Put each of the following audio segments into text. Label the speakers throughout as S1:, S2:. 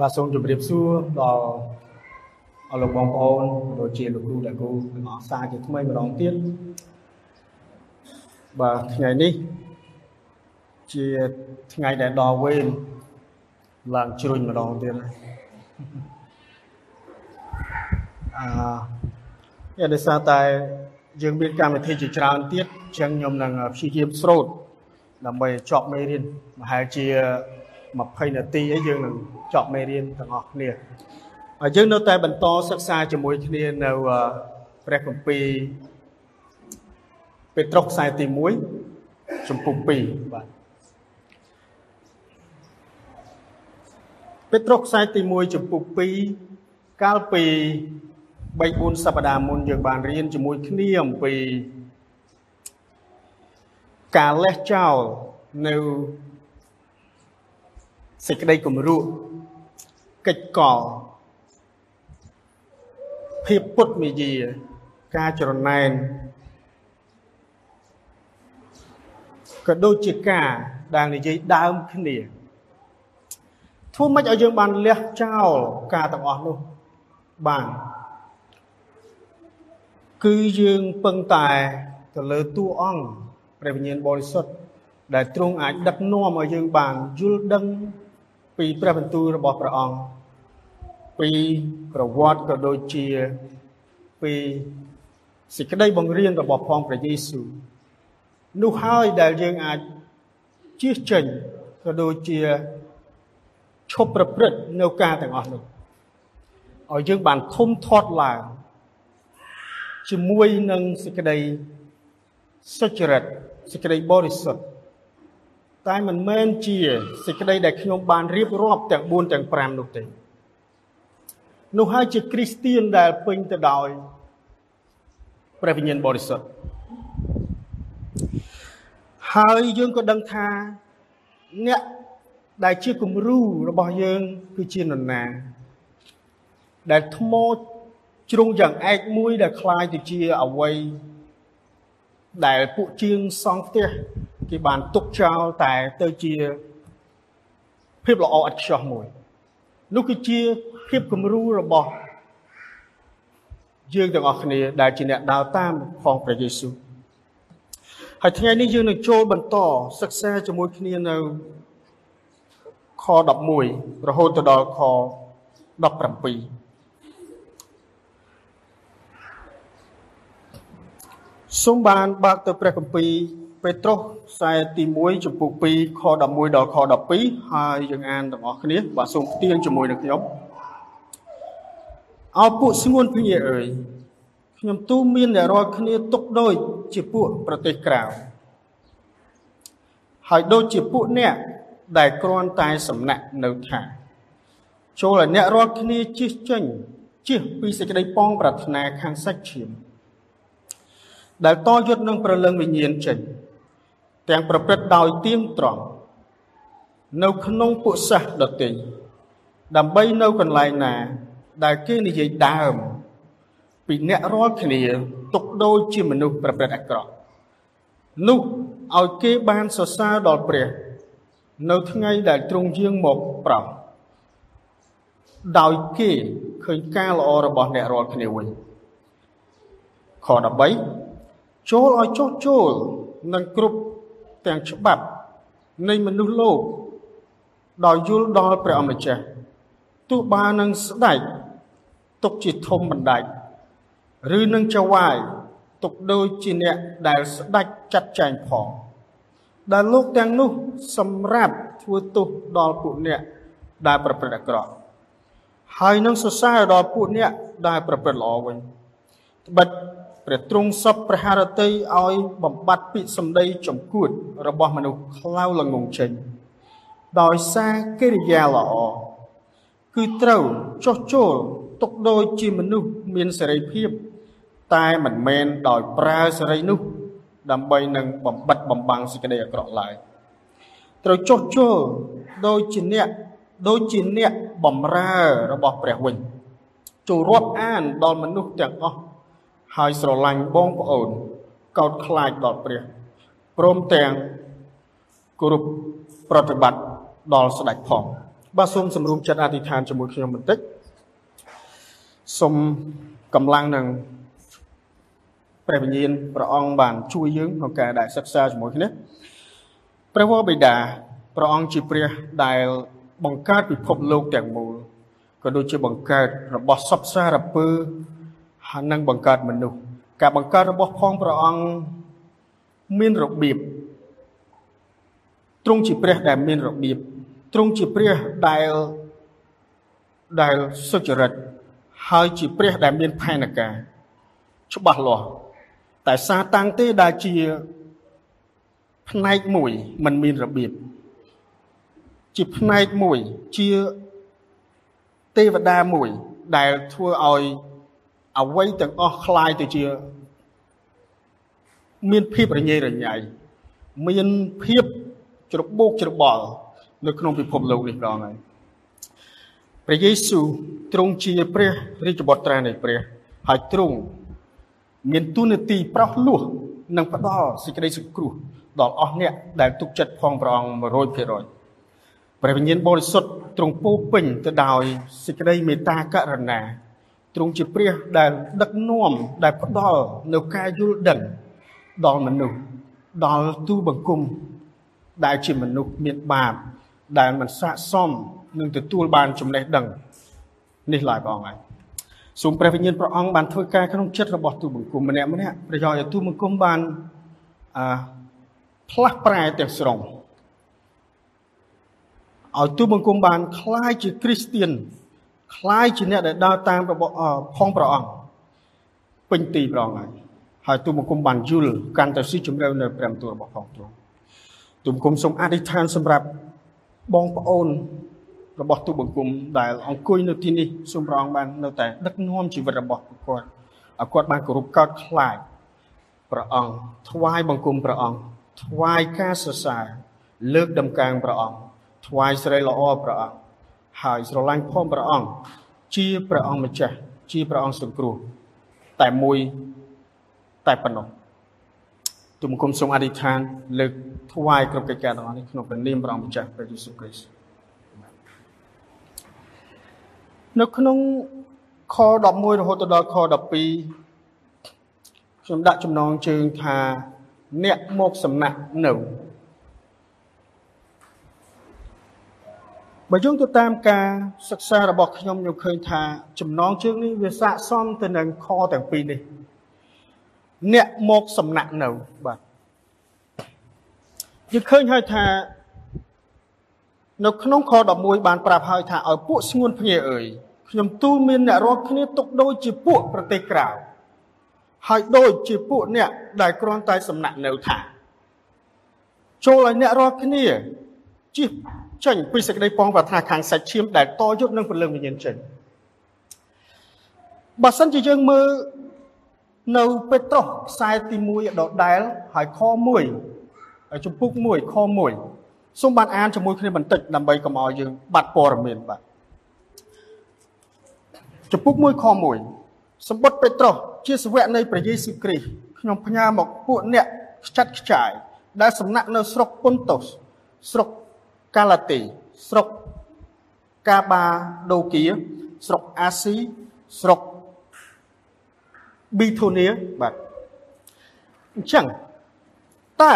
S1: បាទសូមជម្រាបសួរដល់អរលោកបងប្អូនដូចជាលោកគ្រូដែលគ្រូទាំងអស់សាជាថ្មីម្ដងទៀតបាទថ្ងៃនេះ ជាថ្ងៃដែលដល់វេនឡើងជ្រុញម្ដងទៀតហើយអឺយ៉ាងដោយសារតែយើងមានកម្មវិធីជាច្រើនទៀតអញ្ចឹងខ្ញុំនឹងព្យាយាមស្រូតដើម្បីចប់មេរៀនប្រហែលជា 20នាទីឯងយើងនឹងចប់មេរៀនទាំងអស់គ្នាហើយយើងនៅតែបន្តសិក្សាជាមួយគ្នានៅព្រះគម្ពីរពេត្រុសខ្សែទី1ចំពុក2បាទពេត្រុសខ្សែទី1ចំពុក2កាលពី3 4សប្តាហ៍មុនយើងបានរៀនជាមួយគ្នាអំពីការលេះចោលនៅ សេចក្តីគំរក់កិច្ចកលភាពពុតមេយាការច្រណែនក៏ដូចជាការដែលនិយាយដើមគ្នាធ្វើម៉េចឲ្យយើងបានលះចោលការទាំងអស់នោះបានគឺយើងពឹងតែទៅលើតួអង្គព្រះវិញ្ញាណបរិសុទ្ធដែលទ្រង់អាចដឹកនាំឲ្យយើងបានយល់ដឹង ពីព្រះបន្ទូលរបស់ព្រះអង្គពីប្រវត្តិក៏ដូចជាពីសេចក្តីបង្រៀនរបស់ផងព្រះយេស៊ូវនោះហើយដែលយើងអាចជៀសចេញក៏ដូចជាឈប់ប្រព្រឹត្តនៅការទាំងអស់នោះឲ្យយើងបានធំធាត់ឡើងជាមួយនឹងសេចក្តីសុចរិតសេចក្តីបរិសុទ្ធ តែមិនមែនជាសេចក្តីដែលខ្ញុំបានរៀបរាប់ទាំង4ទាំង5នោះទេនោះហើយជាគ្រីស្ទៀនដែលពេញទៅដោយព្រះវិញ្ញាណបរិសុទ្ធហើយយើងក៏ដឹងថាអ្នកដែលជាគំរូរបស់យើងគឺជានរណាដែលថ្មជ្រុងយ៉ាងឯកមួយដែលคล้ายទៅជាអវ័យដែលពួកជាងសង់ផ្ទះ គេបានទុកចោលតែទៅជាភាពល្អឥតខ្ចោះមួយនោះគឺជាភាពគំរូរបស់យើងទាំងអស់គ្នាដែលជាអ្នកដើរតាមផងព្រះយេស៊ូវហើយថ្ងៃនេះយើងនឹងចូលបន្តសិក្សាជាមួយគ្នានៅខ11រហូតទៅដល់ខ17សូមបានបើកទៅព្រះគម្ពីរ ពេត្រុសខ្សែទី1ចំពុក2ខ11ដល់ខ12ហើយយើងអានទាំងអស់គ្នាបាទសូមផ្ទៀងជាមួយនឹងខ្ញុំអោពួកស្ងួនភ្ញាអើយខ្ញុំទូមានអ្នករាល់គ្នាទុកដូចជាពួកប្រទេសក្រៅហើយដូចជាពួកអ្នកដែលគ្រាន់តែសំណាក់នៅថាចូលឲ្យអ្នករាល់គ្នាជិះចេញជិះពីសេចក្តីប៉ងប្រាថ្នាខាងសាច់ឈាមដែលតយុទ្ធនឹងប្រលឹងវិញ្ញាណចេញ ទាំងប្រព្រឹត្តដោយទៀងត្រង់នៅក្នុងពួកសាសដទៃដើម្បីនៅកន្លែងណា ដែលគេនិយាយដើម ពីអ្នករាល់គ្នាទុកដូចជាមនុស្សប្រព្រឹត្តអាក្រក់នោះឲ្យគេបានសរសើរដល់ព្រះ នៅថ្ងៃដែលទ្រង់យាងមកប្រោសដោយគេឃើញការល្អរបស់អ្នករាល់គ្នាវិញខ13ចូលឲ្យចុះចូលនឹងគ្រប់ ទាំងច្បាប់នៃមនុស្សលោកដោយយល់ដល់ព្រះអម្ចាស់ទោះបើនឹងស្ដេចទុកជាធំបណ្ដាច់ឬនឹងចវាយទុកដូចជាអ្នកដែលស្ដេចចាត់ចែងផងដែលលោកទាំងនោះសម្រាប់ធ្វើទោសដល់ពួកអ្នកដែលប្រព្រឹត្តអាក្រក់ហើយនឹងសរសើរដល់ពួកអ្នកដែលប្រព្រឹត្តល្អវិញត្បិត ព្រះទ្រង់សពព្រះハរតីឲ្យបំបត្តិពាក្យសម្ដីចំគួត របស់មនុស្សខ្លៅល្ងងចេញដោយសារកិរិយាល្អគឺត្រូវចោះចូលទុកដូចជាមនុស្សមានសេរីភាព តែមិនមែនដោយប្រើសេរីនោះ ដើម្បីនឹងបំបត្តិបំបាំងសេចក្តីអាក្រក់ឡើយត្រូវចោះចូលដូចជាអ្នកដូចជាអ្នកបំរើរបស់ព្រះវិញចូលរាប់អានដល់មនុស្សទាំងអស់ ហើយស្រឡាញ់បងប្អូនកោតខ្លាចដល់ព្រះព្រមទាំងគោរពប្រតិបត្តិដល់ស្ដេចផងបាទសូមសម្រុំចិត្តអធិដ្ឋានជាមួយខ្ញុំបន្តិចសូមកម្លាំងនឹងព្រះវិញ្ញាណព្រះអង្គបានជួយយើងក្នុងការដែលសិក្សាជាមួយគ្នាព្រះវរបិតាព្រះអង្គជាព្រះដែលបង្កើតពិភពលោកទាំងមូលក៏ដូចជាបង្កើតរបស់សពសារពើហើយ នឹងបង្កើតមនុស្សការបង្កើតរបស់ផងព្រះអង្គមានរបៀបទ្រង់ជាព្រះដែលមានរបៀបទ្រង់ជាព្រះដែលដែលសុចរិតហើយជាព្រះដែលមានផែនការច្បាស់លាស់តែសាតាំងទេដែលជាផ្នែកមួយมันមានរបៀបជាផ្នែកមួយជាទេវតាមួយដែលធ្វើឲ្យ អ្វីទាំងអស់คล้ายទៅជាមានភាពរញ៉េរញ៉ៃមានភាពច្របូកច្របល់នៅក្នុងពិភពលោកនេះផងហើយព្រះយេស៊ូវទ្រង់ជាព្រះរាជបុត្រានៃព្រះហើយទ្រង់មានទូនាទីប្រោះលោះនិងផ្ដល់សេចក្តីសង្គ្រោះដល់អស់អ្នកដែលទុកចិត្តផងព្រះអង្គ100%ព្រះវិញ្ញាណបរិសុទ្ធទ្រង់ពោពេញទៅដោយសេចក្តីមេត្តាករុណា ទ្រង់ជាព្រះដែលដឹកនាំដែលផ្ដល់នៅការយល់ដឹងដល់មនុស្សដល់ទូបង្គំដែលជាមនុស្សមានបាបដែលមិនស័ក្តិសមនឹងទទួលបានចំណេះដឹងនេះឡើយព្រះអង្គហើយសូមព្រះវិញ្ញាណព្រះអង្គបានធ្វើការក្នុងចិត្តរបស់ទូបង្គំម្នាក់ម្នាក់ប្រយោជន៍ឲ្យទូបង្គំបានអឺផ្លាស់ប្រែទាំងស្រុងឲ្យទូបង្គំបានคล้ายជាគ្រីស្ទៀន คล้ายជាអ្នកដែលដើរតាមរបស់ផងព្រះអង្គពេញទីព្រះអង្គហើយហើយទូបង្គំបានយល់កាន់តែស៊ីជម្រៅនៅព្រះបន្ទូលរបស់ផងទ្រង់ទូបង្គំសូមអធិដ្ឋានសម្រាប់បងប្អូនរបស់ទូបង្គំដែលអង្គុយនៅទីនេះសូមព្រះអង្គបាននៅតែដឹកនាំជីវិតរបស់គាត់ឲ្យគាត់បានគោរពកោតខ្លាចព្រះអង្គថ្វាយបង្គំព្រះអង្គថ្វាយការសរសើរលើកដំកើងព្រះអង្គថ្វាយស្រីល្អព្រះអង្គ ហើយស្រឡាញ់ផងព្រះអង្គជាព្រះអង្គម្ចាស់ជាព្រះអង្គសង្គ្រោះតែមួយតែប៉ុណ្ណោះទុំគុំសូមអធិដ្ឋាន លើកថ្វាយគ្រប់កិច្ចការទាំងអស់នេះក្នុងព្រះនាមព្រះអង្គម្ចាស់ព្រះយេស៊ូវគ្រីស្ទនៅក្នុងខ11រហូតដល់ខ12ខ្ញុំដាក់ចំណងជើងថា អ្នកមកសំណាក់នៅ បើយើងទៅតាមការសិក្សារបស់ខ្ញុំខ្ញុំឃើញថា ចំណងជើងនេះវាស័ក្តិសមទៅនឹងខទាំងពីរនេះ អ្នកមកសំណាក់នៅបាទយើងឃើញហើយថា នៅក្នុងខ11បានប្រាប់ហើយថាឲ្យពួកស្ងួនភ្ងាអើយខ្ញុំទូលមានអ្នករាល់គ្នាទុកដូចជាពួកប្រទេសក្រៅហើយដូចជាពួកអ្នកដែលគ្រាន់តែសំណាក់នៅថា ចូលឲ្យអ្នករាល់គ្នាជិះ ចេញពីសេចក្តីពងប្រាថ្នាខាងសាច់ឈាមដែលតយុទ្ធនឹងពលឹងវិញ្ញាណចេញបើសិនជាយើងមើលនៅពេត្រុសខ្សែទី1ដដែលហើយខ1ចំពុក1ខ1សូមបានអានជាមួយគ្នាបន្តិចដើម្បីកុំឲ្យយើងបាត់ព័ត៌មានបាទចំពុក1ខ1សម្បត្តិពេត្រុសជាសាវកនៃព្រះយេស៊ូវគ្រីស្ទខ្ញុំផ្ញើមកពួកអ្នកខ្ចាត់ខ្ចាយដែលសំណាក់នៅស្រុកពុនតូសស្រុក កាឡាទី ស្រុកកាបាដូគៀស្រុកអាស៊ីស្រុកប៊ីធូនីបាទអញ្ចឹងតើ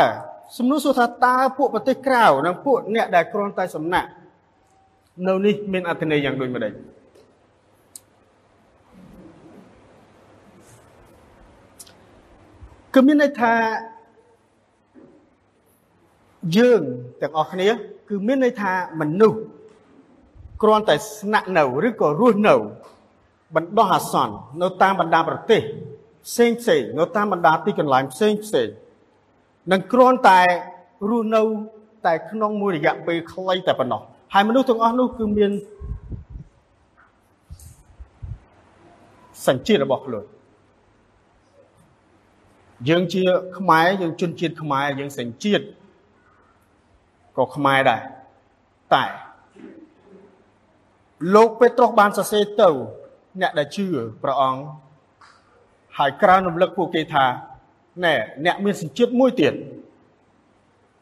S1: សំណួរសួរថាតើពួកប្រទេសក្រៅនិងពួកអ្នកដែលគ្រាន់តែសំណាក់នៅនេះមានអត្ថន័យយ៉ាងដូចម្ដេចគឺមានន័យថាយើងទាំងអស់គ្នា គឺមានន័យថាមនុស្សគ្រាន់តែស្នាក់នៅឬក៏រស់នៅបណ្ដោះអាសន្ននៅតាមបណ្ដាប្រទេសផ្សេងផ្សេងនៅតាមបណ្ដាទីកន្លែងផ្សេងផ្សេងនឹងគ្រាន់តែរស់នៅតែក្នុងមួយរយៈពេលខ្លីតែប៉ុណ្ណោះហើយមនុស្សទាំងអស់នោះគឺមានសញ្ជាតិរបស់ខ្លួនយើងជាខ្មែរយើងជនជាតិខ្មែរយើងសញ្ជាតិ ក៏ខ្មែរដែរតែលោកពេត្រុសបានសរសេរទៅ អ្នកដែលជឿព្រះអង្គហើយក្រើនរំលឹកពួកគេថាណែអ្នកមានសញ្ជាតិមួយទៀត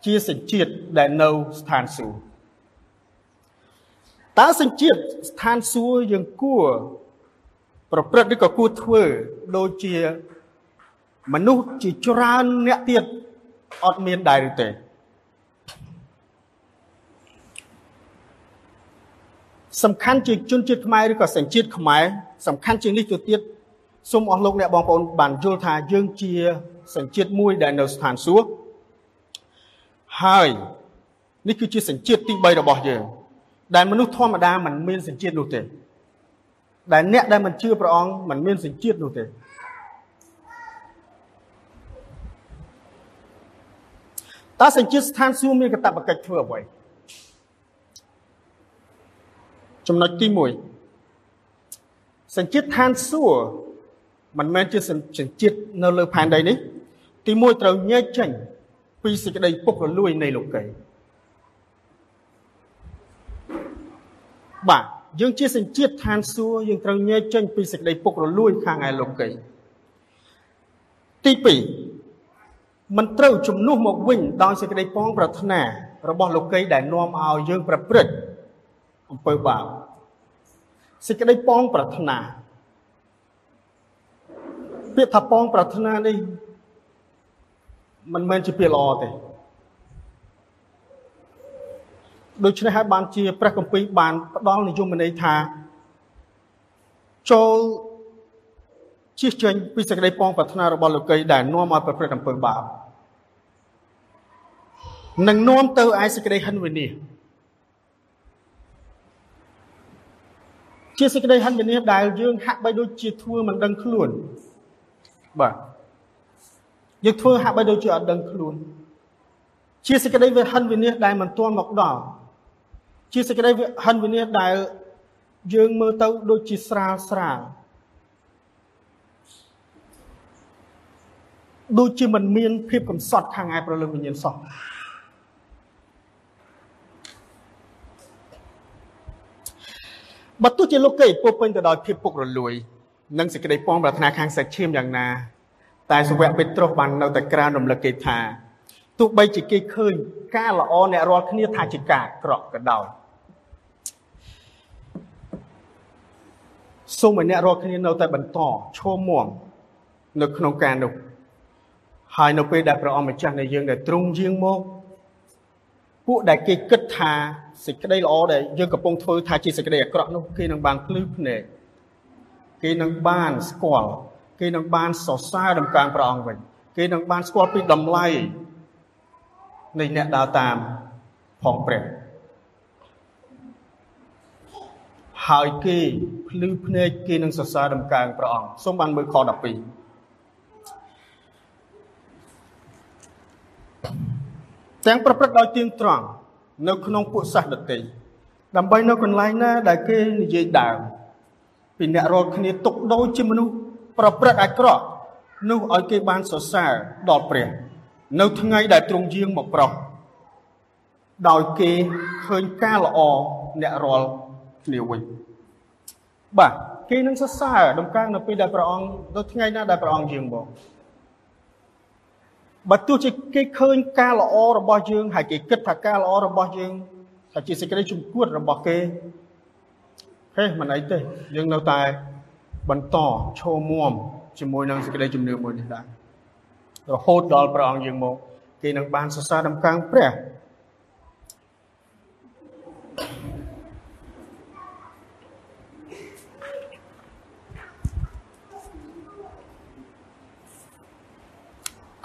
S1: ជាសញ្ជាតិដែលនៅស្ថានសួគ៌តើសញ្ជាតិស្ថានសួគ៌យើងគួរប្រព្រឹត្តឬក៏គួរធ្វើដូចជាមនុស្សជាច្រើនអ្នកទៀតអត់មានដែរឬទេ សំខាន់ជាជនជាតិខ្មែរឬក៏សញ្ជាតិខ្មែរសំខាន់ជាងនេះទៅទៀតសូមអស់លោកអ្នកបងប្អូនបានយល់ថាយើងជាសញ្ជាតិមួយដែលនៅស្ថានសួគ៌ហើយនេះគឺជាសញ្ជាតិទី3របស់យើងដែលមនុស្សធម្មតាមិនមានសញ្ជាតិនោះទេដែលអ្នកដែលមិនជឿព្រះអង្គមិនមានសញ្ជាតិនោះទេតើសញ្ជាតិស្ថានសួគ៌មានកាតព្វកិច្ចធ្វើអ្វី ចំណុចទី1សញ្ជាតិឋានសួគ៌មិនមែនជាសញ្ជាតិនៅលើផែនដីនេះ ទី1ត្រូវញែកចេញ ពីសេចក្តីពុករលួយនៃលោកីបាទយើងជាសញ្ជាតិឋានសួគ៌យើងត្រូវញែកចេញពីសេចក្តីពុករលួយខាងឯលោកីទី2មិនត្រូវជំនួសមកវិញដោយសេចក្តីពងប្រាថ្នារបស់លោកីដែលនាំឲ្យយើងប្រព្រឹត្ត អំពើបាបសេចក្តីពងប្រាថ្នាពាក្យថាពងប្រាថ្នានេះមិនមែនជាពាក្យល្អទេដូច្នេះហើយបានជាព្រះគម្ពីរបានផ្ដល់និយមន័យថាចូលជិះចេញពីសេចក្តីពងប្រាថ្នារបស់លោកីដែលនាំឲ្យប្រព្រឹត្តអំពើបាបនឹងនាំទៅឯសេចក្តីហិនវិនិច្ឆ័យ ជាសេចក្តីហិនវិនិច្ឆ័យដែលយើងហាក់បីដូចជាធ្វើមិនដឹងខ្លួនបាទយើងធ្វើហាក់បីដូចជាអត់ដឹងខ្លួន ជាសេចក្តីវិហិនវិនិច្ឆ័យដែលមិនទាន់មកដល់ជាសេចក្តីហិនវិនិច្ឆ័យដែលយើងមើលទៅដូចជាស្រាលស្រាលដូចជាមិនមានភាពកំសត់ខាងឯប្រលឹងវិញ្ញាណសោះ បើទោះជាលោកគេពោពេញទៅដោយភាពពុករលួយ និងសេចក្តីពងប្រាថ្នាខាងសាច់ឈាមយ៉ាងណា តែសវៈពេត្រុសបាននៅតែក្រានរំលឹកគេថាទោះបីជាគេឃើញការល្អអ្នករាល់គ្នាថាជាការអាក្រក់ក៏ដោយសូមឲ្យអ្នករាល់គ្នានៅតែបន្តឈរមាំនៅក្នុងការនោះហើយនៅពេលដែលព្រះអង្គម្ចាស់នៃយើងដែលទ្រង់យាងមក ពួកដែលគេគិតថាសេចក្តីល្អដែលយើងកំពុងធ្វើថាជាសេចក្តីអាក្រក់នោះគេនឹងបានភ្លឺភ្នែកគេនឹងបានស្គាល់គេនឹងបានសរសើរដំកើងព្រះអង្គវិញគេនឹងបានស្គាល់ពីតម្លៃនៃអ្នកដើរតាមផងព្រះហើយគេភ្លឺភ្នែកគេនឹងសរសើរដំកើងព្រះអង្គសូមបានមើលខ12 ទាំងប្រព្រឹត្តដោយទៀងត្រង់នៅក្នុងពួកសាសដតីដើម្បីនៅកន្លែងណាដែលគេនិយាយដើមពីអ្នករាល់គ្នាទុកដូចជាមនុស្សប្រព្រឹត្តអាក្រក់នោះឲ្យគេបានសរសើរដល់ព្រះ នៅថ្ងៃដែលទ្រង់យាងមកប្រោះដោយគេឃើញការល្អអ្នករាល់គ្នាវិញបាទគេនឹងសរសើរដំកើងនៅពេលដែលព្រះអង្គនៅថ្ងៃណាដែលព្រះអង្គយាងមក បើទោះជាគេឃើញការល្អរបស់យើងហើយគេគិតថាការល្អរបស់យើងថាជាសេចក្តីជំគួតរបស់គេហេមិនអីទេយើងនៅតែបន្តឈរមួមជាមួយនឹងសេចក្តីជំនឿមួយនេះដែររហូតដល់ព្រះអង្គយើងមកគេនឹងបានសរសើរដំកើងព្រះ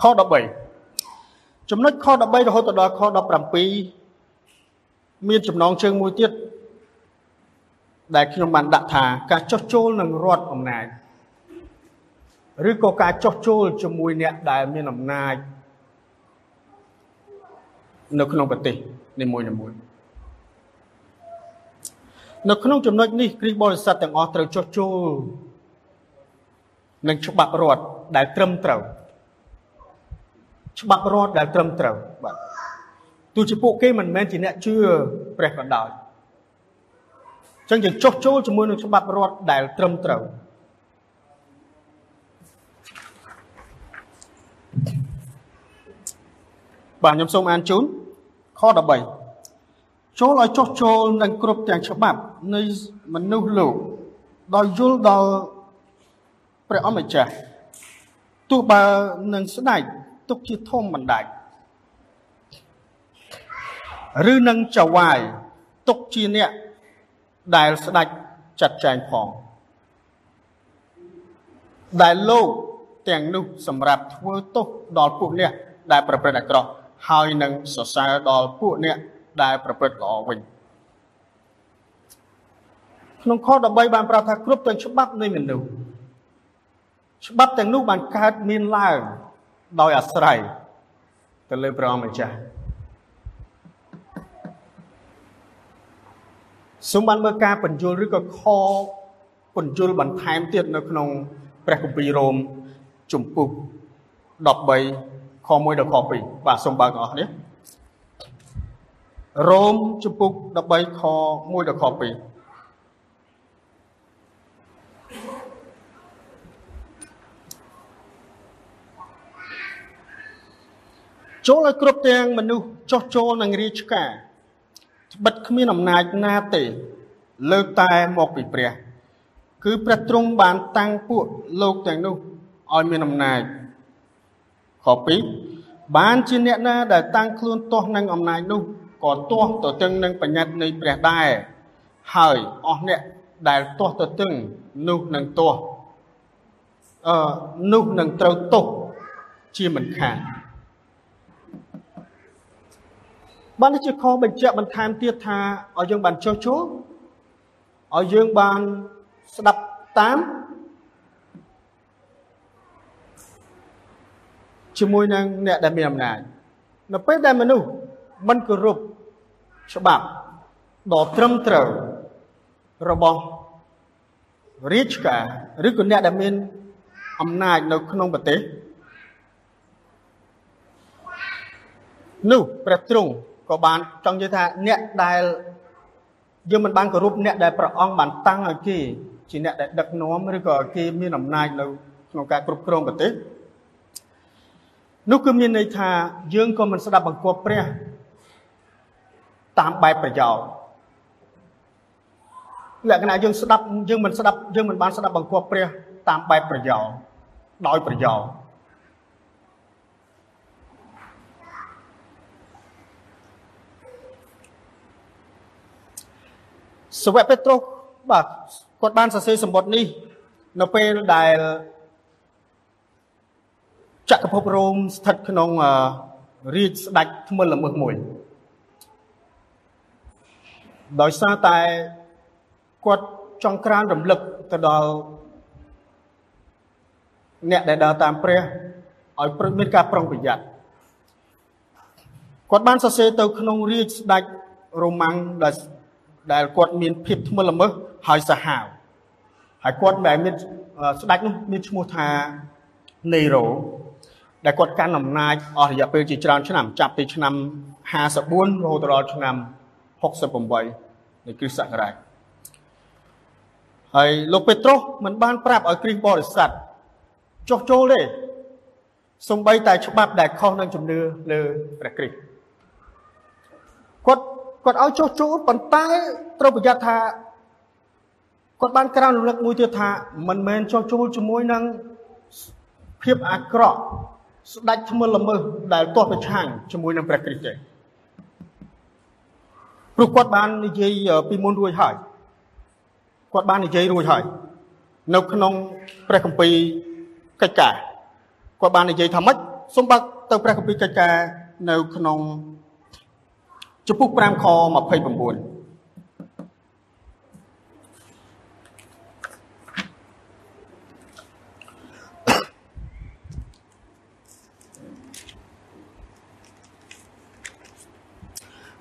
S1: ខ13ចំណុចខ13រហូតដល់ខ17មានចំណងជើងមួយទៀតដែលខ្ញុំបានដាក់ថាការចោះចូលនឹងរដ្ឋអំណាចឬក៏ការចោះចូលជាមួយអ្នកដែលមានអំណាចនៅក្នុងប្រទេសនីមួយៗនៅក្នុងចំណុចនេះគ្រីស្ទបរិស័ទទាំងអស់ត្រូវចោះចូលនឹងច្បាប់រដ្ឋដែលត្រឹមត្រូវ ច្បាប់រដ្ឋដែលត្រឹមត្រូវបាទទោះជាពួកគេមិនមែនជាអ្នកជឿព្រះក៏ដោយអញ្ចឹងយើងចុះចូលជាមួយនឹងច្បាប់រដ្ឋដែលត្រឹមត្រូវបាទខ្ញុំសូមអានជូនខ13ចូលឲ្យចុះចូលនឹងគ្រប់ទាំងច្បាប់នៃមនុស្សលោកដោយយល់ដល់ព្រះអម្ចាស់ទោះបើនឹងស្ដេច ទុកជាធំបណ្ដាច់ឬនឹងចវាយទុកជាអ្នកដែលស្ដេចចាត់ចែងផងដែលលោកទាំងនោះសម្រាប់ធ្វើទោសដល់ពួកអ្នកដែលប្រព្រឹត្តអាក្រក់ហើយនឹងសរសើរដល់ពួកអ្នកដែលប្រព្រឹត្តល្អវិញក្នុងខ13បានប្រាប់ថាគ្រប់ទាំងច្បាប់នៃមនុស្សច្បាប់ទាំងនោះបានកើតមានឡើង ដោយអាស្រ័យទៅលើព្រះអង្គម្ចាស់សូមបានមើលការបញ្យលឬក៏ខបញ្យលបន្ថែមទៀតនៅក្នុងព្រះគម្ពីររ៉ូមជំពូក13ខ1ដល់ខ2បាទសូមបើកអស់នេះរ៉ូមជំពូក13ខ1ដល់ខ2 ចូលឲ្យគ្រប់ទាំងមនុស្សចោះចូលនឹងរាជការត្បិតគ្មានអំណាចណាទេ លើកតែមកពីព្រះ គឺព្រះទ្រង់បានតាំងពួកលោកទាំងនោះឲ្យមានអំណាចខ2បានជាអ្នកណាដែលតាំងខ្លួនទាស់នឹងអំណាចនោះក៏ទាស់ទៅទឹងនឹងបញ្ញត្តិនៃព្រះដែរហើយអស់អ្នកដែលទាស់ទៅទឹងនោះនឹងទាស់អឺនោះនឹងត្រូវទោសជាមិនខាន បានជាខបញ្ជាក់បន្ថែមទៀតថាឲ្យយើងបានចុះចូលឲ្យយើងបានស្ដាប់តាមជាមួយនឹងអ្នកដែលមានអំណាចនៅពេលដែលមនុស្សមិនគោរពច្បាប់ដ៏ត្រឹមត្រូវរបស់រាជការឬក៏អ្នកដែលមានអំណាចនៅក្នុងប្រទេសនោះព្រះទ្រង់ ក៏បានចង់និយាយថាអ្នកដែលយើងមិនបានគោរពអ្នកដែលព្រះអង្គបានតាំងឲ្យគេជាអ្នកដែលដឹកនាំឬក៏គេមានអំណាចនៅក្នុងការគ្រប់គ្រងប្រទេសនោះគឺមានន័យថាយើងក៏មិនស្ដាប់បង្គាប់ព្រះតាមបែបប្រយោជន៍លក្ខណៈយើងស្ដាប់យើងមិនស្ដាប់យើងមិនបានស្ដាប់បង្គាប់ព្រះតាមបែបប្រយោជន៍ដោយប្រយោជ សាវកពេត្រុសបាទគាត់បានសរសេរសម្បត្តិនេះនៅពេលដែលចក្រភពរ៉ូមស្ថិតក្នុងរាជស្ដេចថ្មិលល្មើសមួយដោយសារតែគាត់ចង់ក្រានរំលឹកទៅដល់អ្នកដែលដើរតាមព្រះឲ្យមានការប្រុងប្រយ័ត្នគាត់បានសរសេរទៅក្នុងរាជស្ដេចរ៉ូម៉ាំងដែល ដែលគាត់មានភាពថ្មិលល្មើសហើយសាហាវហើយគាត់ដែលមានស្ដេចនោះមានឈ្មោះថានេរ៉ូដែលគាត់កាន់អំណាចអស់រយៈពេលជាច្រើនឆ្នាំចាប់ពីឆ្នាំ54រហូតដល់ឆ្នាំ68នៃគ្រិស្តសករាជហើយលោកពេត្រុសមិនបានប្រាប់ឲ្យគ្រិស្តបរិស័ទចុះចូលទេសំបីតែច្បាប់ដែលខុសនឹងជំនឿលើព្រះគ្រីស្ទគាត់ គាត់ឲ្យចុះចូលប៉ុន្តែត្រូវប្រយ័ត្នថាគាត់បានក្រានរំលឹកមួយទៀតថាមិនមែនចុះចូលជាមួយនឹងភាពអាក្រក់ស្ដេចថ្មិលល្មើសដែលទាស់ប្រឆាំងជាមួយនឹងព្រះគ្រីស្ទទេព្រោះគាត់បាននិយាយពីមុនរួចហើយគាត់បាននិយាយរួចហើយនៅក្នុងព្រះគម្ពីរកិច្ចការគាត់បាននិយាយថាម៉េចសូមបើកទៅព្រះគម្ពីរកិច្ចការនៅក្នុង ចំពុក5ខ29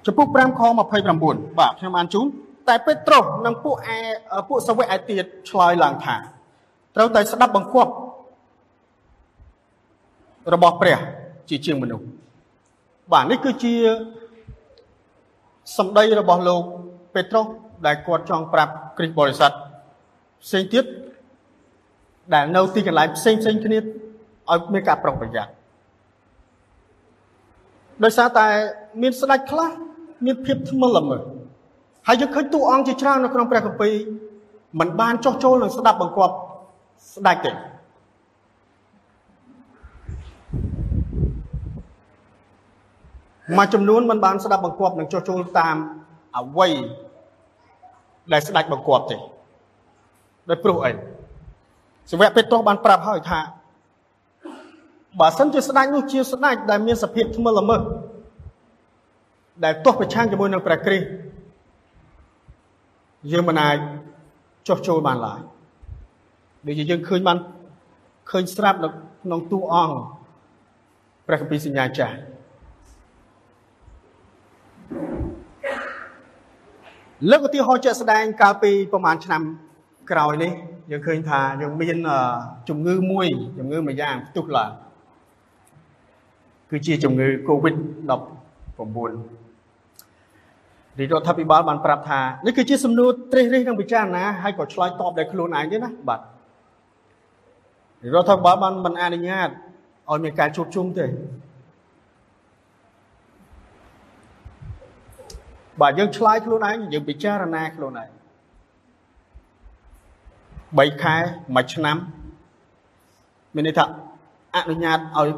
S1: ចំពុក5ខ29បាទខ្ញុំអានជូនតែពេត្រុសនិងពួកឯពួកសាវកឯទៀតឆ្លើយឡើងថាត្រូវតែស្ដាប់បង្គាប់របស់ព្រះជាជាងមនុស្សបាទនេះគឺជា សម្ដីរបស់លោកពេត្រុសដែលគាត់ចង់ប្រាប់គ្រិស្តបរិស័ទផ្សេងទៀតដែលនៅទីកន្លែងផ្សេងផ្សេងគ្នាឲ្យមានការប្រុងប្រយ័ត្នដោយសារតែមានស្ដេចខ្លះមានភាពថ្មិលល្មើហើយយើងឃើញតួអង្គជាច្រើននៅក្នុងព្រះគម្ពីរមិនបានចោះចូលនឹងស្ដាប់បង្គាប់ស្ដេចទេ មួយចំនួនមិនបានស្ដាប់បង្គាប់នឹងចោះចូលតាមអវ័យដែលស្ដេចបង្គាប់ទេដោយព្រោះអីសាវកពេត្រុសបានប្រាប់ហើយថាបើសិនជាស្ដេចនោះជាស្ដេចដែលមានសភាពថ្មិលល្មើសដែលទាស់ប្រឆាំងជាមួយនឹងព្រះគ្រីស្ទយើងមិនអាចចុះចូលបានឡើយដូចជាយើងឃើញបានឃើញស្រាប់នៅក្នុងទូអង្គព្រះគម្ពីរសញ្ញាចាស់ លើកឧទាហរណ៍ជាក់ស្ដែងកាលពីប្រហែលឆ្នាំក្រោយនេះយើងឃើញថាយើងមានជំងឺមួយជំងឺមួយយ៉ាងផ្ទុះឡើងគឺជាជំងឺ Covid-19 រាជរដ្ឋាភិបាលបានប្រាប់ថានេះគឺជាសំណួរត្រេះរិះនិងពិចារណាហើយក៏ឆ្លើយតបដោយខ្លួនឯងទេណាបាទរាជរដ្ឋាភិបាលបានមិនអនុញ្ញាតឲ្យមានការជួបជុំទេ បាទយើងឆ្លើយខ្លួនឯងយើងពិចារណាខ្លួនឯង3ខែមួយឆ្នាំមានន័យថាអនុញ្ញាតឲ្យ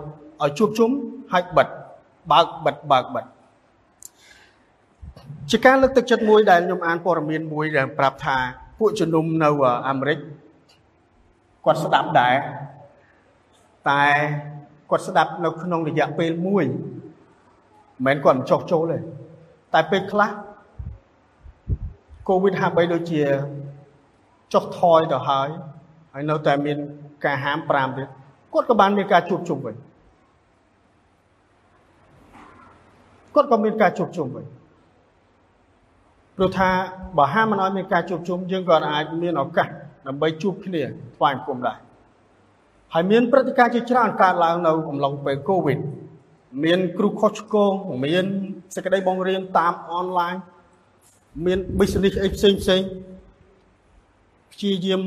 S1: ឲ្យជួបជុំហើយបិទបើកបិទបើកបិទជាការលើកទឹកចិត្តមួយដែលខ្ញុំអានព័ត៌មានមួយដែលប្រាប់ថាពួកជំនុំនៅអាមេរិកគាត់ស្ដាប់ដែរតែគាត់ស្ដាប់នៅក្នុងរយៈពេលមួយមិនមែនគាត់មិនចោះចូលទេ តែពេលខ្លះកូវីដហាក់បីដូចជាចុះថយទៅហើយហើយនៅតែមានការហាម5ទៀតគាត់ក៏បានមានការជួបជុំវិញគាត់ក៏មានការជួបជុំវិញព្រោះថាបើហាមមិនឲ្យមានការជួបជុំយើងក៏អាចមានឱកាសដើម្បីជួបគ្នាថ្វាយបង្គំដែរហើយមានព្រឹត្តិការណ៍ជាច្រើនកើតឡើងនៅអំឡុងពេលកូវីដ មានគ្រូខុសឆ្គងមានសេចក្តីបង្រៀនតាមអនឡាញមាន business អីផ្សេងផ្សេងព្យាយាម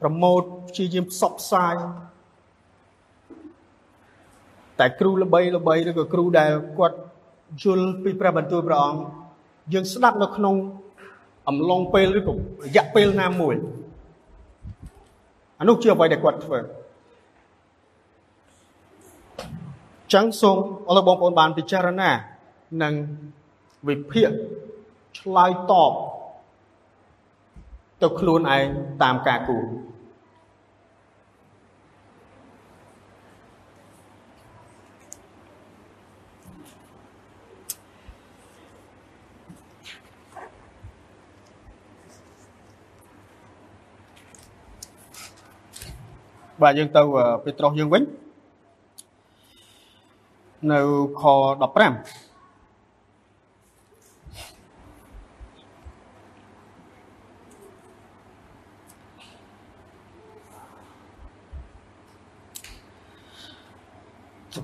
S1: ប្រម៉ូតព្យាយាមផ្សព្វផ្សាយតែគ្រូល្បីល្បីឬក៏គ្រូដែលគាត់យល់ពីព្រះបន្ទូលព្រះអង្គយើងស្ដាប់នៅក្នុងអំឡុងពេលឬក៏រយៈពេលណាមួយអានោះជាអ្វីដែលគាត់ធ្វើ ចឹងសូមអរបងប្អូនបានពិចារណានិងវិភាគឆ្លើយតបទៅខ្លួនឯងតាមការគូបាទយើងទៅពេត្រុសយើងវិញ នៅខ15ត្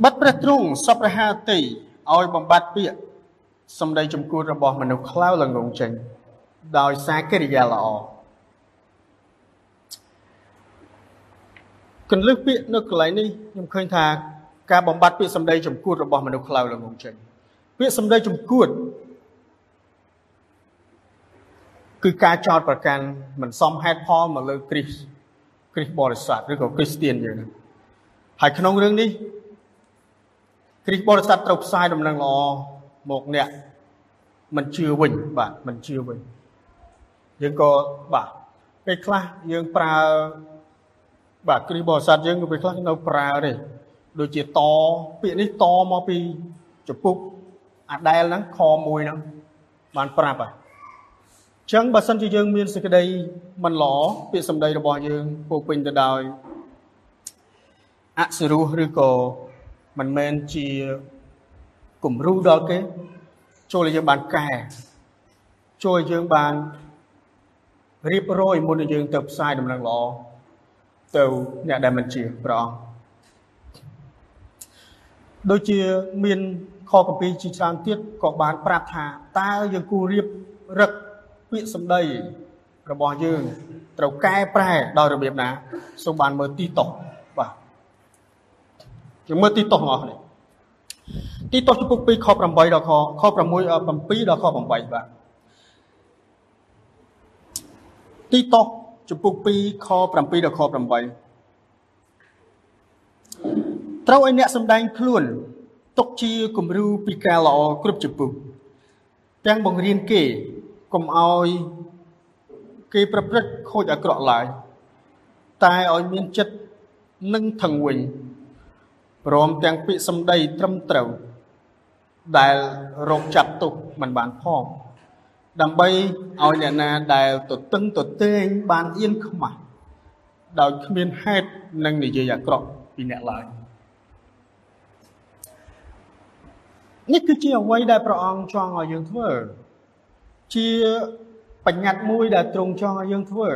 S1: បិតព្រះទ្រង់សពរហាទីឲ្យបំបត្តិពាក្យសម្ដីចំគួតរបស់មនុស្សខ្លៅល្ងងចេញ ដោយសារកិរិយាល្អកន្លឹះពាក្យនៅកន្លែងនេះខ្ញុំឃើញថា ការបំបត្តិពាក្យសម្ដីចំគួតរបស់មនុស្សខ្លៅល្ងងចេញពាក្យសម្ដីចំគួតគឺការចោទប្រកាន់មិនសមហេតុផលមកលើគ្រីស្ទគ្រីស្ទបរិស័ទឬក៏គ្រីស្ទៀនយើងហើយក្នុងរឿងនេះគ្រីស្ទបរិស័ទត្រូវផ្សាយដំណឹងល្អមកអ្នកមិនជឿវិញបាទមិនជឿវិញយើងក៏បាទពេលខ្លះយើងប្រើបាទគ្រីស្ទបរិស័ទយើងពេលខ្លះនៅប្រើទេ ដូចជាតពាក្យនេះតមកពីចពុកអាដែលហ្នឹងខមួយហ្នឹងបានប្រាប់ហើយចឹងបើសិនជាយើងមានសេចក្តីមិនល្អពាក្យសម្ដីរបស់យើងពោពេញទៅដោយអសិរោះឬក៏មិនមែនជាគំរូដល់គេចូលឲ្យយើងបានកែចូលឲ្យយើងបានរៀបរយមុនឲ្យយើងទៅផ្សាយដំណឹងល្អទៅអ្នកដែលមិនជាព្រះអង្គ ដូចជាមានខគម្ពីរជាច្រើនទៀតក៏បានប្រាប់ថាតើយើងគួររៀបរឹកពាក្យសម្ដីរបស់យើងត្រូវកែប្រែដោយរបៀបណាសូមបានមើលទីតោះបាទយើងមើលទីតោះរបស់នេះទីតោះចំពុក2ខ8ដល់ខខ6 7ដល់ខ8បាទទីតោះចំពុក2ខ7ដល់ខ8 ត្រូវឲ្យអ្នកសំដែងខ្លួនទុកជាគំរូពីការល្អគ្រប់ចំពុកទាំងបង្រៀនគេកុំឲ្យគេប្រព្រឹត្តខូចអាក្រក់ឡើយតែឲ្យមានចិត្តនឹងថឹងវិញព្រមទាំងពាក្យសម្ដីត្រឹមត្រូវដែលរកចាប់ទុកមិនបានផងដើម្បីឲ្យអ្នកណាដែលទទឹងទទែងបានអៀនខ្មាស់ដោយគ្មានហេតុនឹងនិយាយអាក្រក់ពីអ្នកឡើយ នេះគឺជាអ្វីដែលព្រះអង្គចង់ឲ្យយើងធ្វើជាបញ្ញត្តិមួយដែលទ្រង់ចង់ឲ្យយើងធ្វើ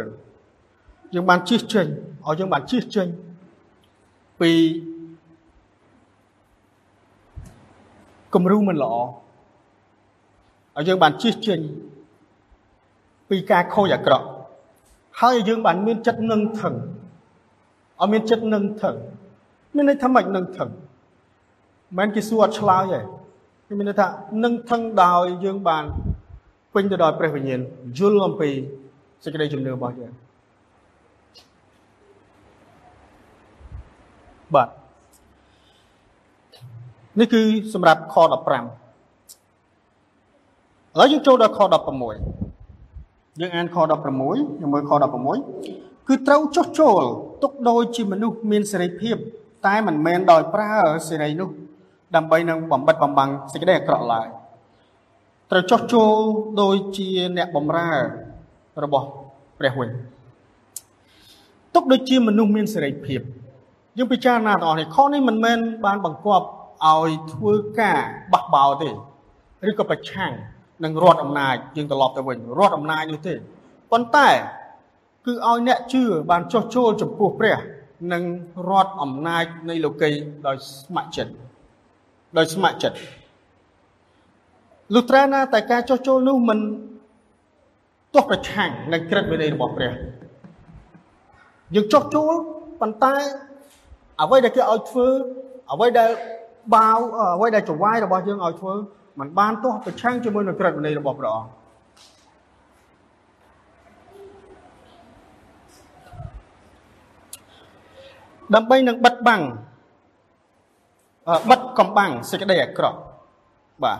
S1: យើងបានជិះចេញឲ្យយើងបានជិះចេញពីគំរូមិនល្អឲ្យយើងបានជិះចេញពីការខូចអាក្រក់ហើយយើងបានមានចិត្តនឹងថឹងឲ្យមានចិត្តនឹងថឹងមានន័យថាម៉េចនឹងថឹងមិនគេសួរអត់ឆ្លើយទេគេ មានន័យថានឹងថឹងដោយយើងបានពេញទៅដោយព្រះវិញ្ញាណយល់អំពីសេចក្តីជំនឿរបស់យើងបាទនេះគឺសម្រាប់ខ15ឥឡូវយើងចូលដល់ខ16យើងអានខ16យើងមើលខ16គឺត្រូវចុះចូលទុកដូចជាមនុស្សមានសេរីភាព តែមិនមែនដោយប្រើសេរីនោះ ដើម្បីនឹងបំបិតបំបាំងសេចក្តីអាក្រក់ឡើយត្រូវចុះចូលដូចជាអ្នកបំរើរបស់ព្រះវិញទុកដូចជាមនុស្សមានសេរីភាពយើងពិចារណាទាំងអស់នេះខនេះមិនមែនបានបង្គាប់ឲ្យធ្វើការបះបោទេឬក៏ប្រឆាំងនឹងរដ្ឋអំណាចយើងត្រឡប់ទៅវិញរដ្ឋអំណាចនោះទេប៉ុន្តែគឺឲ្យអ្នកជឿបានចុះចូលចំពោះព្រះ និងរដ្ឋអំណាចនៃលោកីដោយស្ម័គ្រចិត្ត ដោយស្ម័គ្រចិត្តលុះត្រាណាតែការចុះចូលនោះមិនទាស់ប្រឆាំងនឹងក្រឹតវិន័យរបស់ព្រះយើងចុះចូលប៉ុន្តែអ្វីដែលគេឲ្យធ្វើអ្វីដែលបាវអ្វីដែលចវាយរបស់យើងឲ្យធ្វើมันបានទាស់ប្រឆាំងជាមួយនឹងក្រឹតវិន័យរបស់ព្រះអង្គដើម្បីនឹងបិទបាំង បិទកំបាំងសេចក្តីអាក្រក់បាទ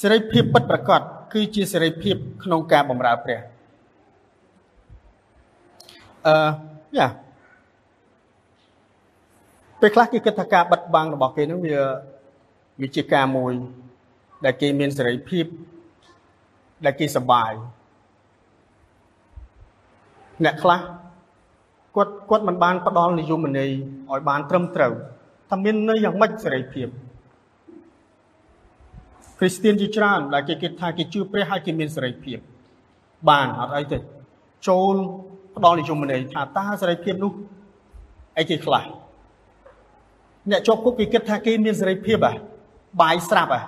S1: សេរីភាពពិតប្រាកដគឺជាសេរីភាពក្នុងការបម្រើព្រះអឺយ៉ាពេលខ្លះគេគិតថាការបិទបាំងរបស់គេនឹងវាវាជាការមួយ ដែលគេមានសេរីភាពដែលគេសប្បាយអ្នកខ្លះគាត់គាត់មិនបានផ្ដល់និយមន័យឲ្យបានត្រឹមត្រូវ ថាមានន័យយ៉ាងម៉េចសេរីភាពគ្រីស្ទៀនជាច្រើនដែលគេគិតថាគេជឿព្រះហើយគេមានសេរីភាព បានអត់អីទេចូលផ្ដល់និយមន័យថាតើសេរីភាពនោះអីគេខ្លះអ្នកជាប់គុកគេគិតថាគេមានសេរីភាពហ៎បាយស្រាប់ហ៎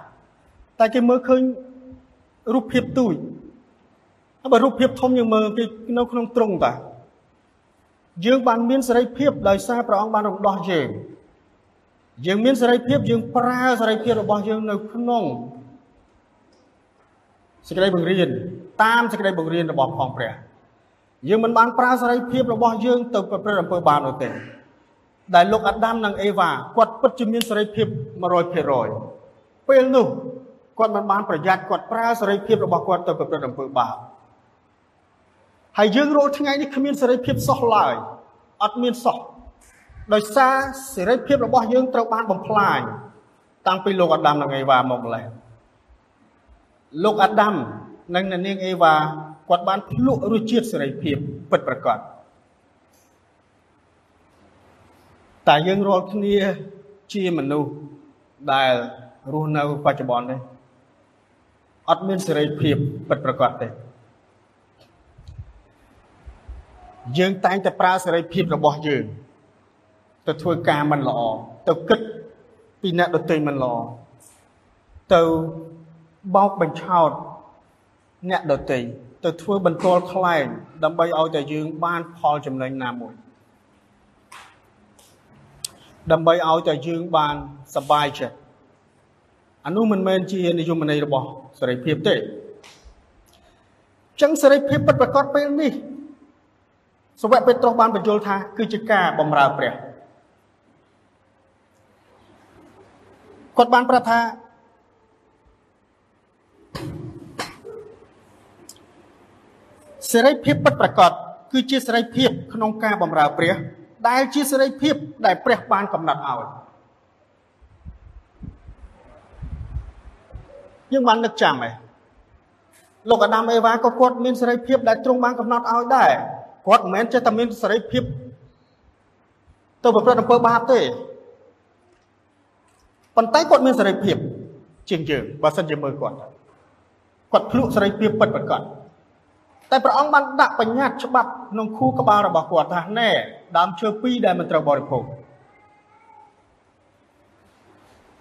S1: តែគេមើលឃើញរូបភាពទូចបើរូបភាពធំយើងមើលគេនៅក្នុងទ្រង់តាយើងបានមានសេរីភាពដោយសារព្រះអង្គបានរំដោះយើង យើងមានសេរីភាពយើងប្រើសេរីភាពរបស់យើងនៅក្នុងសេចក្តីបង្រៀនតាមសេចក្តីបង្រៀនរបស់ផងព្រះយើងមិនបានប្រើសេរីភាពរបស់យើងទៅប្រព្រឹត្តអំពើបាបនោះទេដែលលោកអាដាមនិងអេវ៉ាគាត់ពិតជាមានសេរីភាព100%ពេលនោះគាត់មិនបានប្រយ័ត្នគាត់ប្រើសេរីភាពរបស់គាត់ទៅប្រព្រឹត្តអំពើបាបហើយយើងរាល់ថ្ងៃនេះគ្មានសេរីភាពសោះឡើយអត់មានសោះ ដោយសារសេរីភាពរបស់យើងត្រូវបានបំផ្លាញតាំងពីលោកអាដាមនិងអេវ៉ាមកម្លេះលោកអាដាមនិងនាងអេវ៉ាគាត់បានភ្លក់រសជាតិសេរីភាពពិតប្រាកដតែយើងរាល់គ្នាជាមនុស្សដែលរស់នៅបច្ចុប្បន្ននេះអត់មានសេរីភាពពិតប្រាកដទេយើងតែងតែប្រើសេរីភាពរបស់យើង ទៅធ្វើការមិនល្អទៅគិតពីអ្នកដទៃមិនល្អទៅបោកបញ្ឆោតអ្នកដទៃទៅធ្វើបន្ទាល់ខ្លែងដើម្បីឲ្យតែយើងបានផលចំណេញណាមួយដើម្បីឲ្យតែយើងបានសบายចិត្ត អានោះមិនមែនជានិយមន័យរបស់សេរីភាពទេចឹងសេរីភាពពិតប្រាកដពេលនេះសវៈពេត្រុសបានបញ្យល់ថា គឺជាការបម្រើព្រះ គាត់បានប្រាប់ថាសេរីភាពពិតប្រាកដគឺជាសេរីភាពក្នុងការបម្រើព្រះ ដែលជាសេរីភាពដែលព្រះបានកំណត់ឲ្យយើងបាននឹកចាំហ៎លោកអាដាមអេវ៉ាក៏គាត់មានសេរីភាពដែលទ្រង់បានកំណត់ឲ្យដែរគាត់មិនមែនចេះតែមានសេរីភាពទៅប្រព្រឹត្តអំពើបាបទេ ប៉ុន្តែគាត់មានសេរីភាព ជាងយើងបើសិនជាមើលគាត់គាត់ភ្លក់សេរីភាពពិតប្រាកដតែព្រះអង្គបានដាក់បញ្ញត្តិច្បាប់ក្នុងខួរក្បាលរបស់គាត់ថាណែដើមឈើពីរដែលមិនត្រូវបរិភោគ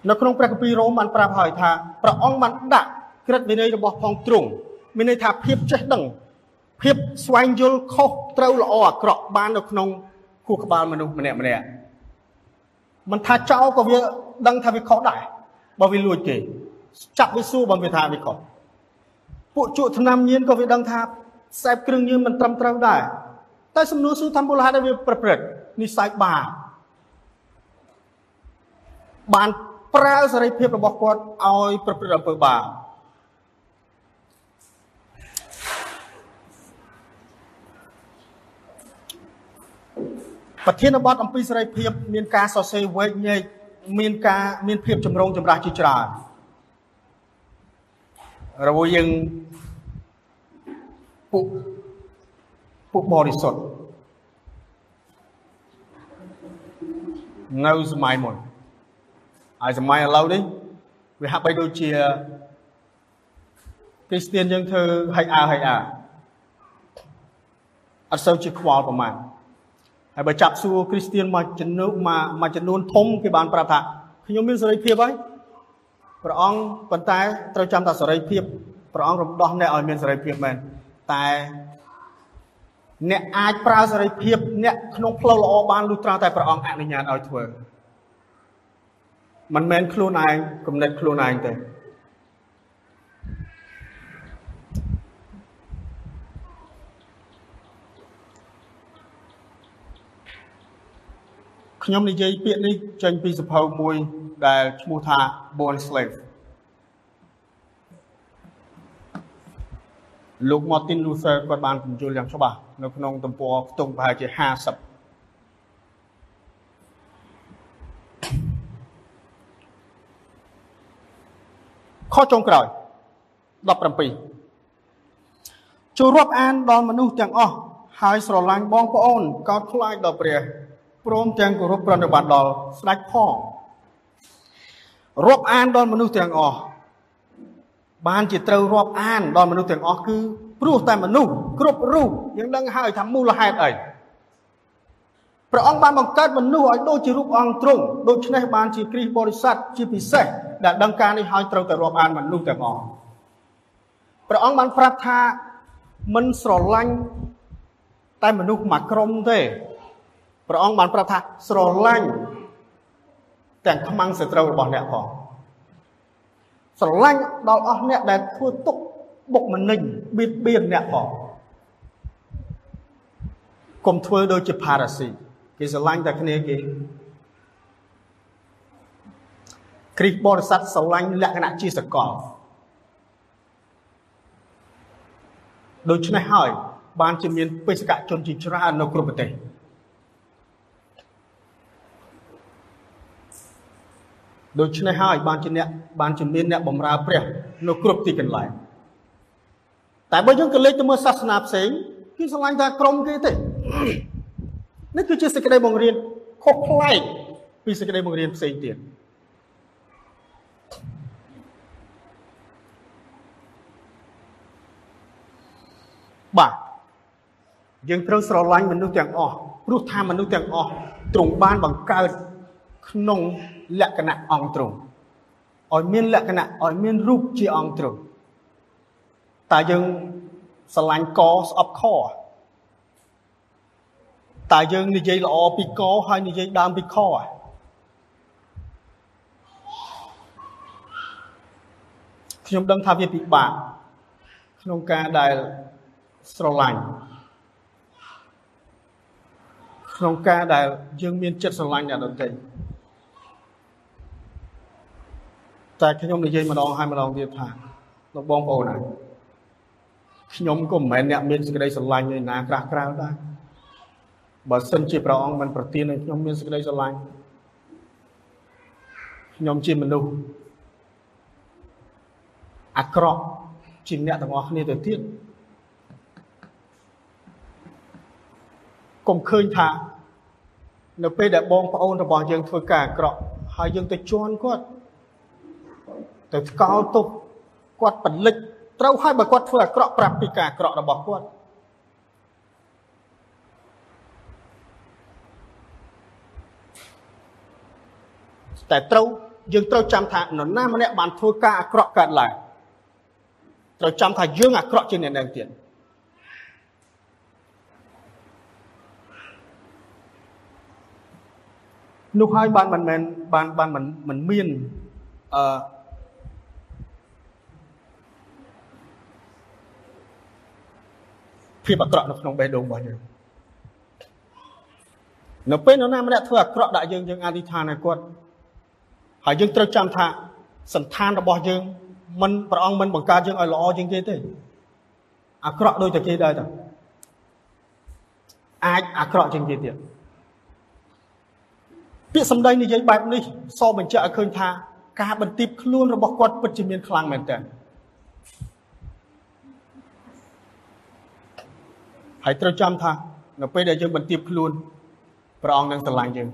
S1: នៅក្នុងព្រះគម្ពីររ៉ូមបានប្រាប់ហើយថាព្រះអង្គបានដាក់ក្រឹតវិន័យរបស់ផងទ្រង់មានន័យថាភាពចេះដឹងភាពស្វែងយល់ខុសត្រូវល្អអាក្រក់បាននៅក្នុងខួរក្បាលមនុស្សម្នាក់ម្នាក់ មិនថាចោលក៏វាដឹងថាវាខុសដែរបើវាលួចគេចាប់វាសួរបើវាថាវាខុសពួកជក់ឆ្នាំញៀនក៏វាដឹងថាខ្សែគ្រឿងញៀនមិនត្រឹមត្រូវដែរតែសំណួរសួរថាមូលហេតុដែលវាប្រព្រឹត្តនិស័យបាបបានប្រើសេរីភាពរបស់គាត់ឲ្យប្រព្រឹត្តអំពើបាប ប្រធានបទអំពីសេរីភាព មានការសរសេរវែកញែកមានការមានភាពចម្រូងចម្រាសជាច្រើនរវាងយើងពួកពួកបរិសុទ្ធនៅសម័យមុនហើយសម័យឥឡូវនេះវាហាក់បីដូចជាគ្រីស្ទៀនយើងធ្វើហិចអើហិចអើអត់សូវជាខ្វល់ប្រហែល ហើយបើចាប់សួរគ្រីស្ទៀនមួយចំនួនមួយមួយចំនួនធំគេបានប្រាប់ថាខ្ញុំមានសេរីភាពហើយព្រះអង្គប៉ុន្តែត្រូវចាំថាសេរីភាពព្រះអង្គរំដោះអ្នកឲ្យមានសេរីភាពមែនតែអ្នកអាចប្រើសេរីភាពអ្នកក្នុងផ្លូវល្អបានលុះត្រាតែព្រះអង្គអនុញ្ញាតឲ្យធ្វើមិនមែនខ្លួនឯងគំនិតខ្លួនឯងទេ ខ្ញុំនិយាយពាក្យនេះចេញពីសភៅមួយដែលឈ្មោះថា Born Slave លោក Martin Luther គាត់បានបញ្យល់យ៉ាងច្បាស់នៅក្នុងទំព័រខ្ទង់ប្រហែលជា50ខចុងក្រោយ17ចូលរាប់អានដល់មនុស្សទាំងអស់ហើយស្រឡាញ់បងប្អូនកោតខ្លាចដល់ព្រះ ព្រមទាំងគោរពប្រណិប័តដល់ស្ដេចផងរាប់អានដល់មនុស្សទាំងអស់បានជាត្រូវរាប់អានដល់មនុស្សទាំងអស់គឺព្រោះតែមនុស្សគ្រប់រូបយើងដឹងហើយថាមូលហេតុអីព្រះអង្គបានបង្កើតមនុស្សឲ្យដូចជារូបអង្គទ្រង់ដូច្នេះបានជាគ្រីស្ទបរិស័ទជាពិសេសដែលដឹងការនេះហើយត្រូវតែរាប់អានមនុស្សទាំងអស់ព្រះអង្គបានប្រាប់ថាមិនស្រឡាញ់តែមនុស្សមួយក្រុមទេ ព្រះអង្គបានប្រាប់ថាស្រឡាញ់ទាំងខ្មាំងសត្រូវរបស់អ្នកផងស្រឡាញ់ដល់អស់អ្នកដែលធ្វើទុកបុកម្នេញបៀតបៀនអ្នកផងកុំធ្វើដូចជាផារ៉ាស៊ីគេស្រឡាញ់តែគ្នាគេគ្រីស្ទបរិស័ទស្រឡាញ់លក្ខណៈជាសកលដូច្នេះហើយបានជាមានបេសកជនជាច្រើននៅគ្រប់ប្រទេស ដូច្នេះហើយបានជាអ្នកបានជាមានអ្នកបម្រើព្រះនៅគ្រប់ទីកន្លែងតែបើយើងក៏លេចទៅមើលសាសនាផ្សេងគឺស្រឡាញ់ថាក្រុមគេទេនេះគឺជាសេចក្តីបង្រៀនខុសប្លែកពីសេចក្តីបង្រៀនផ្សេងទៀតបាទយើងត្រូវស្រឡាញ់មនុស្សទាំងអស់ព្រោះថាមនុស្សទាំងអស់ទ្រង់បានបង្កើតក្នុង លក្ខណៈអង្គទ្រង់ឲ្យមានលក្ខណៈឲ្យមានរូបជាអង្គទ្រង់តើយើងស្រឡាញ់កស្អប់ខតើយើងនិយាយល្អពីកហើយនិយាយដើមពីខខ្ញុំដឹងថាវាពិបាកក្នុងការដែលស្រឡាញ់ក្នុងការដែលយើងមានចិត្តស្រឡាញ់អ្នកដទៃ តែខ្ញុំនិយាយម្ដងហើយម្ដងទៀតថាលោកបងប្អូនណាខ្ញុំក៏មិនមែនអ្នកមានសេចក្តីស្រឡាញ់ឯណាក្រាស់ក្រៅដែរបើសិនជាព្រះអង្គមិនប្រទានឲ្យខ្ញុំមានសេចក្តីស្រឡាញ់ខ្ញុំជាមនុស្សអាក្រក់ជាងអ្នកទាំងអស់គ្នាទៅទៀតកុំឃើញថានៅពេលដែលបងប្អូនរបស់យើងធ្វើការអាក្រក់ហើយយើងទៅជន់គាត់ ទៅថ្កោលទោសគាត់ពលិចត្រូវហើយបើគាត់ធ្វើអាក្រក់ប្រាប់ពីការអាក្រក់របស់គាត់តែត្រូវយើងត្រូវចាំថានរណាម្នាក់បានធ្វើការអាក្រក់កើតឡើងត្រូវចាំថាយើងអាក្រក់ជាងអ្នកនឹងទៀតនោះហើយបានមិនមែនបានបានមិនមិនមានអឺ ភាពអាក្រក់នៅក្នុងបេះដូងរបស់យើងនៅពេលនរណាម្នាក់ធ្វើអាក្រក់ដាក់យើងយើងអធិដ្ឋានឲ្យគាត់ហើយយើងត្រូវចាំថាសន្តានរបស់យើងមិនព្រះអង្គមិនបង្កើតយើងឲ្យល្អជាងគេទេអាក្រក់ដូចតែគេដែរតើអាចអាក្រក់ជាងគេទៀតពាក្យសម្ដីនិយាយបែបនេះសបញ្ជាក់ឲ្យឃើញថា ការបន្ទាបខ្លួនរបស់គាត់ពិតជាមានខ្លាំងមែនតើ ហើយត្រូវចាំថា នៅពេលដែលយើងបន្ទាបខ្លួនព្រះអង្គនឹងស្រឡាញ់យើង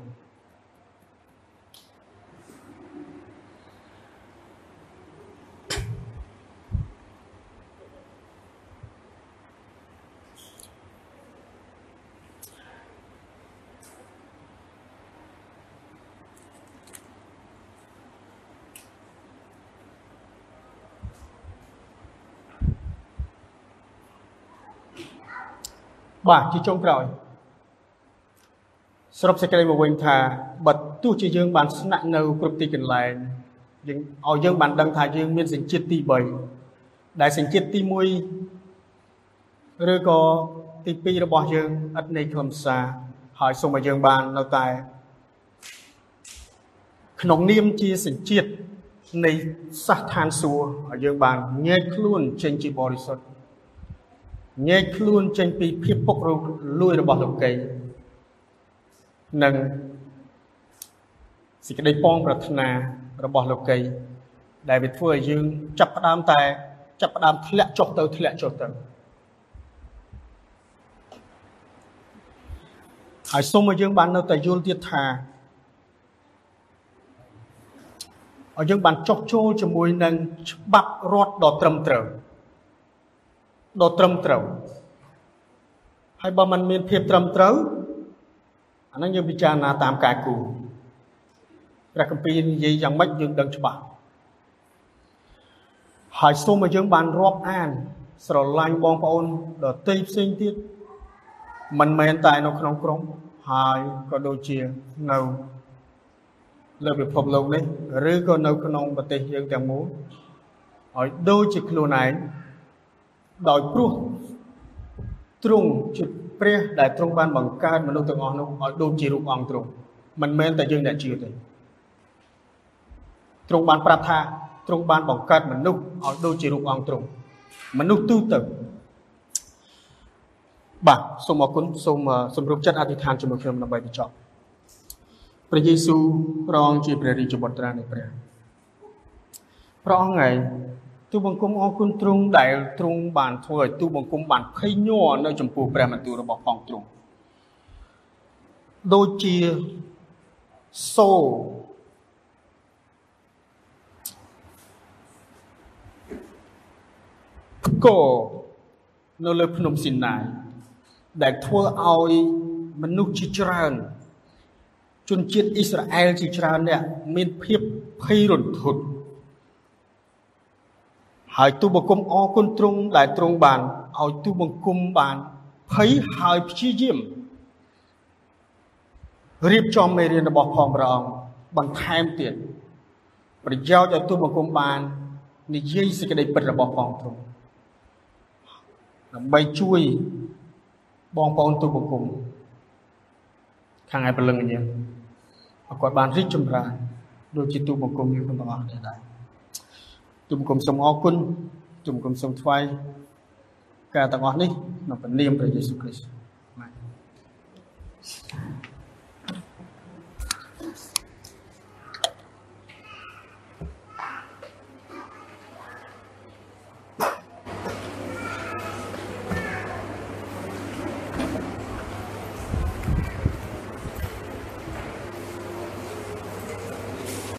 S1: បាទជាចុងក្រោយសរុបសេចក្តីមកវិញថាបើទោះជាយើងបានស្នាក់នៅគ្រប់ទីកន្លែងយើងឲ្យយើងបានដឹងថាយើងមានសញ្ជាតិទី3ដែលសញ្ជាតិទី1ឬក៏ទី2របស់យើងឥតនៃខ្លឹមសារហើយសូមឲ្យយើងបាននៅតែ ក្នុងនាមជាសញ្ជាតិនៃសះឋានសួគ៌ឲ្យយើងបានញែកខ្លួនចេញជាបរិសុទ្ធ ញែកខ្លួនចេញពីភាពពុករលួយរបស់លោកីនិងសេចក្តីពងប្រាថ្នារបស់លោកីដែលវាធ្វើឲ្យយើងចាប់ផ្ដើមតែចាប់ផ្ដើមធ្លាក់ចុះទៅធ្លាក់ចុះទៅហើយសូមឲ្យយើងបាននៅតែយល់ទៀតថាឲ្យយើងបានចុះចូលជាមួយនឹងច្បាប់រដ្ឋដ៏ត្រឹមត្រូវ ដ៏ត្រឹមត្រូវហើយបើมันមានភាពត្រឹមត្រូវអាហ្នឹងយើងពិចារណាតាមកាយគូព្រះគម្ពីរនិយាយយ៉ាងម៉េចយើងដឹងច្បាស់ហើយសូមឲ្យយើងបានរាប់អាន ស្រឡាញ់បងប្អូនដទៃផ្សេងទៀតមិនមែនតែនៅក្នុងក្រុមហើយក៏ដូចជានៅលើពិភពលោកនេះឬក៏នៅក្នុងប្រទេសយើងទាំងមូលឲ្យដូចជាខ្លួនឯង ដោយព្រោះទ្រង់ជាព្រះដែលទ្រង់បានបង្កើតមនុស្សទាំងអស់នោះឲ្យដូចជារូបអង្គទ្រង់មិនមែនតែយើងអ្នកជឿទេទ្រង់បានប្រាប់ថាទ្រង់បានបង្កើតមនុស្សឲ្យដូចជារូបអង្គទ្រង់មនុស្សទូទៅបាទសូមអរគុណសូមសម្រុបចិត្តអធិដ្ឋានជាមួយខ្ញុំដើម្បីបញ្ចប់ព្រះយេស៊ូវព្រះអង្គជាព្រះរាជបុត្រានៃព្រះព្រះអង្គឯង ទូបង្គំអរគុណទ្រង់ដែលទ្រង់បានធ្វើឲ្យទូបង្គំបានភ័យញ័រនៅចំពោះព្រះបន្ទូលរបស់ផងទ្រង់ដូចជាសូផ្គរនៅលើភ្នំស៊ីណាយដែលធ្វើឲ្យមនុស្សជាច្រើនជនជាតិអ៊ីស្រាអែលជាច្រើនអ្នកមានភាពភ័យរន្ធត់ ហើយទូបង្គំអរគុណទ្រង់ដែលទ្រង់បានឲ្យទូបង្គំបានភ័យហើយព្យាយាមរៀបចំមេរៀនរបស់ផងព្រះអង្គបន្ថែមទៀតប្រយោជន៍ឲ្យទូបង្គំបាននិយាយសេចក្តីពិតរបស់ផងទ្រង់ដើម្បីជួយបងប្អូនទូបង្គំខាងឯព្រលឹងអញ្ញាគាត់បានរីកចម្រើនដូចជាទូបង្គំយើងទាំងអស់ដែរ ជំគុំសូមអរគុណជំគុំសូមថ្វាយការទាំងអស់នេះនៅព្រះនាមព្រះយេស៊ូវគ្រីស្ទ